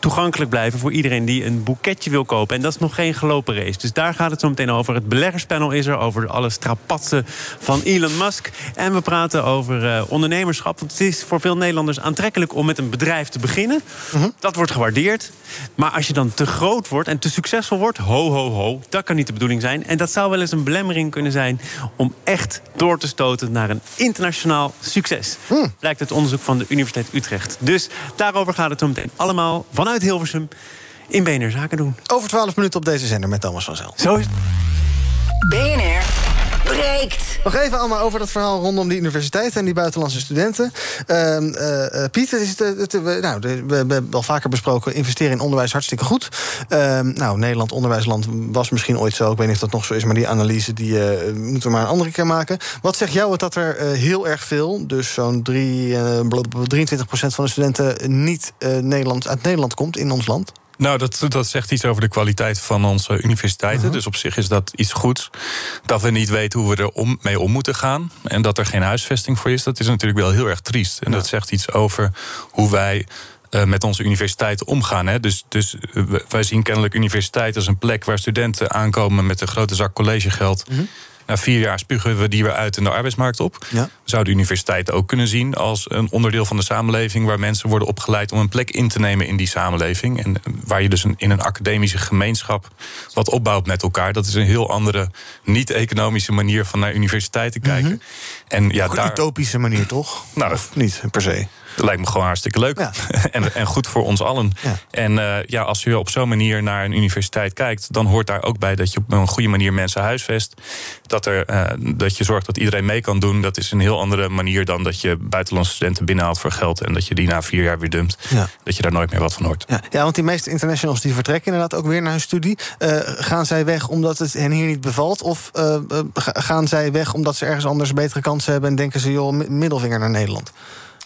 S19: toegankelijk blijven voor iedereen die een boeketje wil kopen. En dat is nog geen gelopen race. Dus daar gaat het zo meteen over. Het beleggerspanel is er over alle strapatsen van Elon Musk. En we praten over over uh, ondernemerschap. Want het is voor veel Nederlanders aantrekkelijk om met een bedrijf te beginnen. Uh -huh. Dat wordt gewaardeerd. Maar als je dan te groot wordt en te succesvol wordt, ho, ho, ho, dat kan niet de bedoeling zijn. En dat zou wel eens een belemmering kunnen zijn om echt door te stoten naar een internationaal succes. Uh. Blijkt uit onderzoek van de Universiteit Utrecht. Dus daarover gaat het zo meteen allemaal vanuit Hilversum in BNR Zaken doen.
S1: Over 12 minuten op deze zender met Thomas van Zel.
S19: Zo is
S4: BNR breekt.
S1: Nog even allemaal over dat verhaal rondom die universiteiten en die buitenlandse studenten. Uh, Piet, is het, het, nou, we hebben al vaker besproken, investeren in onderwijs hartstikke goed. Uh, nou, Nederland onderwijsland was misschien ooit zo. Ik weet niet of dat nog zo is, maar die analyse die, moeten we maar een andere keer maken. Wat zegt jou dat er heel erg veel, dus zo'n 23% van de studenten niet Nederland, uit Nederland komt in ons land?
S5: Nou, dat, dat zegt iets over de kwaliteit van onze universiteiten. Uh -huh. Dus op zich is dat iets goeds. Dat we niet weten hoe we er om, mee om moeten gaan. En dat er geen huisvesting voor is, dat is natuurlijk wel heel erg triest. En ja. dat zegt iets over hoe wij uh, met onze universiteiten omgaan. Hè. Dus, dus uh, wij zien kennelijk universiteit als een plek waar studenten aankomen met een grote zak collegegeld. -huh. Na vier jaar spugen we die weer uit in de arbeidsmarkt op. Ja. Zou de universiteit ook kunnen zien als een onderdeel van de samenleving... waar mensen worden opgeleid om een plek in te nemen in die samenleving. En waar je dus een, in een academische gemeenschap wat opbouwt met elkaar. Dat is een heel andere, niet-economische manier van naar universiteit te kijken. Mm
S1: -hmm. en, ja, daar... Een utopische manier, toch?
S5: Nou,
S1: of niet per se?
S5: Dat lijkt me gewoon hartstikke leuk. Ja. [laughs] en, en goed voor ons allen. Ja. En uh, ja, als je op zo'n manier naar een universiteit kijkt... dan hoort daar ook bij dat je op een goede manier mensen huisvest. Dat, er, uh, dat je zorgt dat iedereen mee kan doen. Dat is een heel andere manier dan dat je buitenlandse studenten binnenhaalt voor geld... en dat je die na vier jaar weer dumpt. Ja. Dat je daar nooit meer wat van hoort.
S1: Ja, ja want die meeste internationals die vertrekken inderdaad ook weer naar hun studie. Uh, gaan zij weg omdat het hen hier niet bevalt? Of gaan zij weg omdat ze ergens anders betere kansen hebben... en denken ze, joh, middelvinger naar Nederland?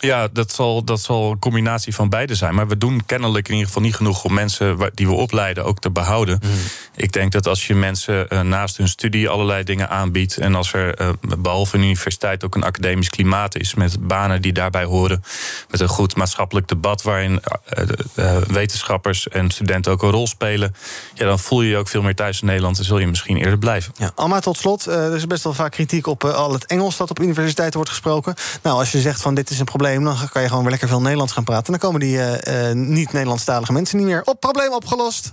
S5: Ja, dat zal, dat zal een combinatie van beide zijn. Maar we doen kennelijk in ieder geval niet genoeg om mensen die we opleiden ook te behouden.
S19: Mhm.
S5: Ik denk dat als je mensen eh, naast hun studie allerlei dingen aanbiedt. en als er eh, behalve een universiteit ook een academisch klimaat is. met banen die daarbij horen. met een goed maatschappelijk debat waarin eh, wetenschappers en studenten ook een rol spelen. ja, dan voel je je ook veel meer thuis in Nederland en zul je misschien eerder blijven.
S1: Ja, Alma, tot slot. er is best wel vaak kritiek op al het Engels dat op universiteiten wordt gesproken. Nou, als je zegt van dit is een probleem, dan kan je gewoon weer lekker veel Nederlands gaan praten. Dan komen die eh, eh, niet-Nederlandstalige mensen niet meer op. Probleem opgelost.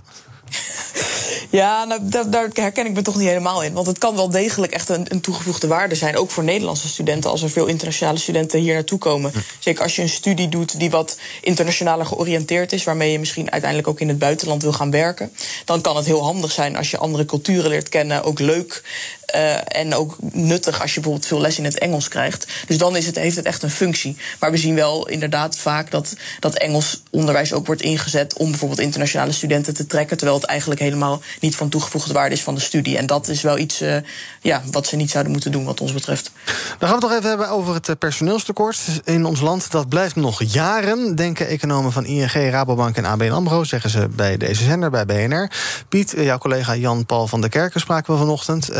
S1: [laughs]
S3: Ja, nou, daar, daar herken ik me toch niet helemaal in. Want het kan wel degelijk echt een, een toegevoegde waarde zijn. Ook voor Nederlandse studenten, als er veel internationale studenten hier naartoe komen. Zeker als je een studie doet die wat internationaler georiënteerd is. waarmee je misschien uiteindelijk ook in het buitenland wil gaan werken. Dan kan het heel handig zijn als je andere culturen leert kennen. Ook leuk. Eh, en ook nuttig als je bijvoorbeeld veel les in het Engels krijgt. Dus dan is het, heeft het echt een functie. Maar we zien wel inderdaad vaak dat, dat Engels onderwijs ook wordt ingezet om bijvoorbeeld internationale studenten te trekken. Terwijl het eigenlijk helemaal niet van toegevoegde waarde is van de studie. En dat is wel iets eh, ja, wat ze niet zouden moeten doen, wat ons betreft.
S1: Dan gaan we het nog even hebben over het personeelstekort in ons land. Dat blijft nog jaren, denken economen van ING, Rabobank en ABN AMRO... zeggen ze bij deze zender, bij BNR. Piet, eh, jouw collega Jan-Paul van der Kerken spraken we vanochtend.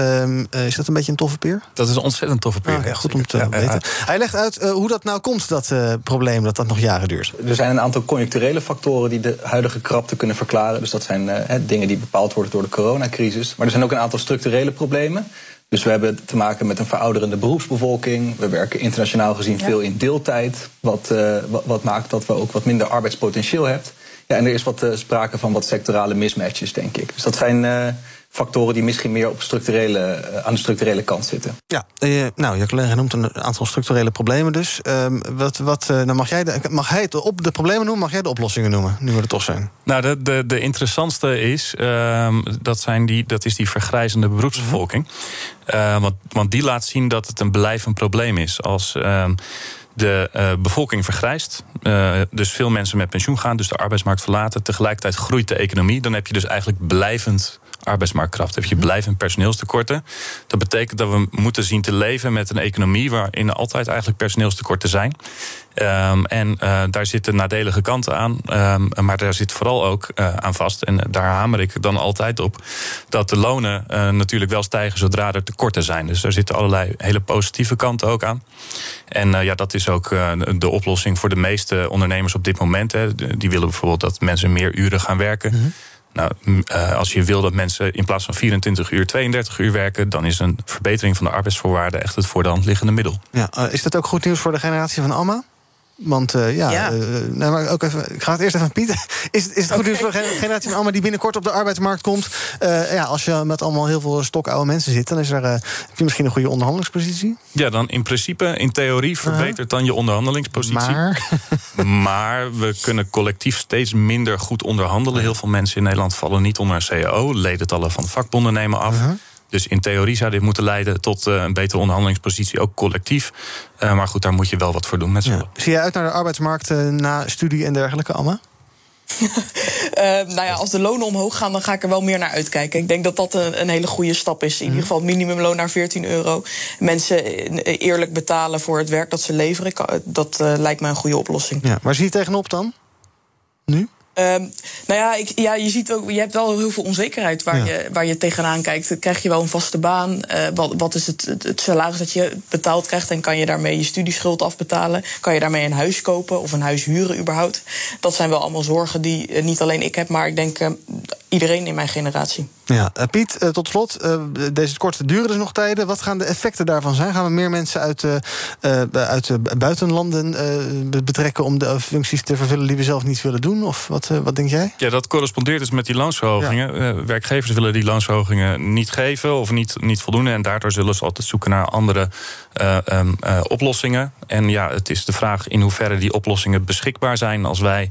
S1: Eh, is dat een beetje een toffe peer?
S5: Dat is een ontzettend toffe peer.
S1: Ah, ja, goed om te weten. Hij legt uit eh, hoe dat nou komt, dat eh, probleem, dat dat nog jaren duurt.
S20: Er zijn een aantal conjuncturele factoren die de huidige krapte kunnen verklaren. Dus dat zijn eh, hè, dingen die bepaald worden door de coronacrisis. Maar er zijn ook een aantal structurele problemen. Dus we hebben te maken met een verouderende beroepsbevolking. We werken internationaal gezien
S3: Ja.
S20: veel in deeltijd. Wat, eh, wat, wat maakt dat we ook wat minder arbeidspotentieel hebben. Ja, en er is wat eh, sprake van wat sectorale mismatches, denk ik. Dus dat zijn eh, factoren die misschien meer op structurele, eh, aan de structurele kant zitten.
S1: Ja, eh, nou, je collega noemt een aantal structurele problemen dus. Ehm, wat, wat, eh, dan mag, jij de, mag hij het op de problemen noemen, mag jij de oplossingen noemen, nu we er toch zijn?
S5: Nou, de, de, de interessantste is, ehm, dat, zijn die, dat is die vergrijzende beroepsbevolking. Eh, want, want die laat zien dat het een blijvend probleem is. Als ehm, de eh, bevolking vergrijst, eh, dus veel mensen met pensioen gaan, dus de arbeidsmarkt verlaten, tegelijkertijd groeit de economie, dan heb je dus eigenlijk blijvend arbeidsmarktkracht. Heb je blijvend personeelstekorten. Dat betekent dat we moeten zien te leven met een economie waarin er altijd eigenlijk personeelstekorten zijn. Ehm, en eh, daar zitten nadelige kanten aan. Ehm, maar daar zit vooral ook eh, aan vast. En daar hamer ik dan altijd op. Dat de lonen eh, natuurlijk wel stijgen zodra er tekorten zijn. Dus daar zitten allerlei hele positieve kanten ook aan. En ja, dat is ook de oplossing voor de meeste ondernemers op dit moment. Hè. Die willen bijvoorbeeld dat mensen meer uren gaan werken. Nou, m, eh, als je wil dat mensen in plaats van 24 uur 32 uur werken, dan is een verbetering van de arbeidsvoorwaarden echt het voor de hand liggende middel.
S1: Ja, eh, is dat ook goed nieuws voor de generatie van Alma? Want eh, ja,
S5: Ja.
S1: eh, nee, maar ook even, ik ga het eerst even aan Piet. Is, is het goed nieuws voor de gen- generatie van Alma die binnenkort op de arbeidsmarkt komt? Eh, ja, als je met allemaal heel veel stokoude mensen zit, dan is er, eh, heb je misschien een goede onderhandelingspositie.
S5: Ja, dan in principe, in theorie, verbetert dan je onderhandelingspositie.
S1: Maar? [laughs]
S5: Maar we kunnen collectief steeds minder goed onderhandelen. Heel veel mensen in Nederland vallen niet onder een CAO. Ledentallen van vakbonden nemen af. Dus in theorie zou dit moeten leiden tot eh, een betere onderhandelingspositie, ook collectief. Eh, maar goed, daar moet je wel wat voor doen met z'n allen.
S1: Zie je uit naar de arbeidsmarkt eh, na studie en dergelijke, Alma? [laughs]
S3: Eh, nou ja, als de lonen omhoog gaan, dan ga ik er wel meer naar uitkijken. Ik denk dat dat een, een hele goede stap is. In ieder geval het minimumloon naar 14 euro. Mensen eerlijk betalen voor het werk dat ze leveren. Dat eh, lijkt me een goede oplossing.
S1: Ja, waar zie je tegenop dan? Nu?
S3: Ehm, nou ja, ik, ja, je ziet ook, je hebt wel heel veel onzekerheid waar,
S1: Ja.
S3: je, waar je tegenaan kijkt. Krijg je wel een vaste baan? Eh, wat, wat is het, het, het salaris dat je betaald krijgt? En kan je daarmee je studieschuld afbetalen? Kan je daarmee een huis kopen of een huis huren überhaupt? Dat zijn wel allemaal zorgen die eh, niet alleen ik heb, maar ik denk eh, iedereen in mijn generatie.
S1: Ja, eh, Piet, eh, tot slot. eh, deze korte duren dus nog tijden. Wat gaan de effecten daarvan zijn? Gaan we meer mensen uit, uit buitenlanden eh, be- betrekken om de functies te vervullen die we zelf niet willen doen? Of wat, wat denk jij?
S5: Ja, dat correspondeert dus met die loonsverhogingen. Werkgevers willen die loonsverhogingen niet geven of niet, niet voldoende. En daardoor zullen ze altijd zoeken naar andere eh, ehm, eh, oplossingen. En ja, het is de vraag in hoeverre die oplossingen beschikbaar zijn als wij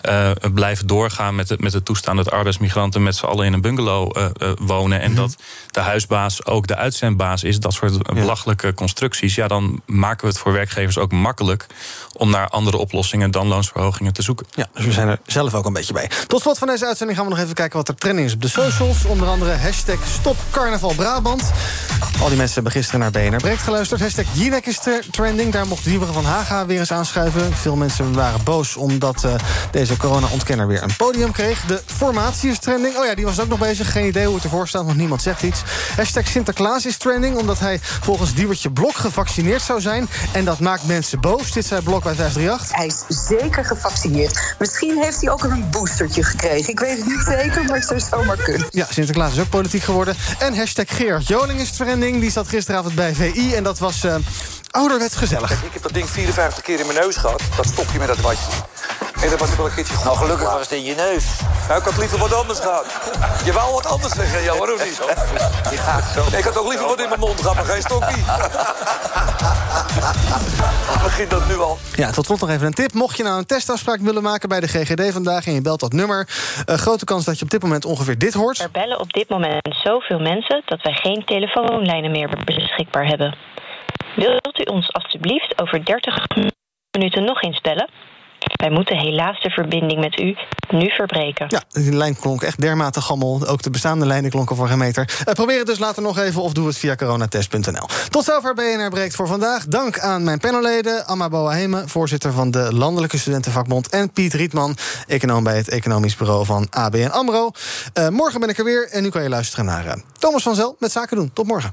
S5: eh, blijven doorgaan met het, met het toestaan dat arbeidsmigranten demonstranten met z'n allen in een bungalow uh, uh, wonen. En mm -hmm. dat de huisbaas ook de uitzendbaas is. Dat soort ja. belachelijke constructies. Ja, dan maken we het voor werkgevers ook makkelijk om naar andere oplossingen dan loonsverhogingen te zoeken.
S1: Ja, dus we zijn er zelf ook een beetje bij. Tot slot van deze uitzending gaan we nog even kijken wat er trending is op de socials. Onder andere hashtag Stop Carnaval Brabant. Al die mensen hebben gisteren naar BNR Breekt geluisterd. Hashtag Jinek is trending. Daar mocht Wieberen van Haga weer eens aanschuiven. Veel mensen waren boos omdat uh, deze corona-ontkenner weer een podium kreeg. De formatie is trending. Oh ja, die was ook nog bezig. Geen idee hoe het ervoor staat, want niemand zegt iets. Hashtag Sinterklaas is trending, omdat hij volgens Diewertje Blok gevaccineerd zou zijn. En dat maakt mensen boos. Dit zei Blok bij 538.
S21: Hij is zeker gevaccineerd. Misschien heeft hij ook een boostertje gekregen. Ik weet het niet zeker, maar het zou zomaar kunnen.
S1: Ja, Sinterklaas is ook politiek geworden. En hashtag Gerard Joling is trending. Die zat gisteravond bij VI en dat was uh, ouderwets gezellig.
S22: Kijk, ik heb dat ding 54 keer in mijn neus gehad. Dat stop je met dat watje. En dat was ik wel een keertje goed.
S23: Nou, gelukkig was het in je neus.
S22: Nou, ik had liever wat anders gehad. Je wou wat anders zeggen, ja, waarom niet?
S23: Zo.
S22: Ik had ook liever wat in mijn mond gehad, maar geen stokkie. Begint dat nu al.
S1: Ja, tot slot nog even een tip. Mocht je nou een testafspraak willen maken bij de GGD vandaag... en je belt dat nummer, uh, grote kans dat je op dit moment ongeveer dit hoort.
S24: Er bellen op dit moment zoveel mensen... dat wij geen telefoonlijnen meer beschikbaar hebben. Wilt u ons alstublieft over 30 minuten nog eens bellen? Wij moeten helaas de verbinding met u nu verbreken.
S1: Ja, die lijn klonk echt dermate gammel. Ook de bestaande lijnen klonken voor geen meter. Uh, probeer het dus later nog even of doe het via coronatest.nl. Tot zover BNR Breekt voor vandaag. Dank aan mijn panelleden. Amma Boaheme, voorzitter van de Landelijke Studentenvakbond... en Piet Rietman, econoom bij het Economisch Bureau van ABN AMRO. Uh, morgen ben ik er weer en nu kan je luisteren naar uh, Thomas van Zel met Zaken doen. Tot morgen.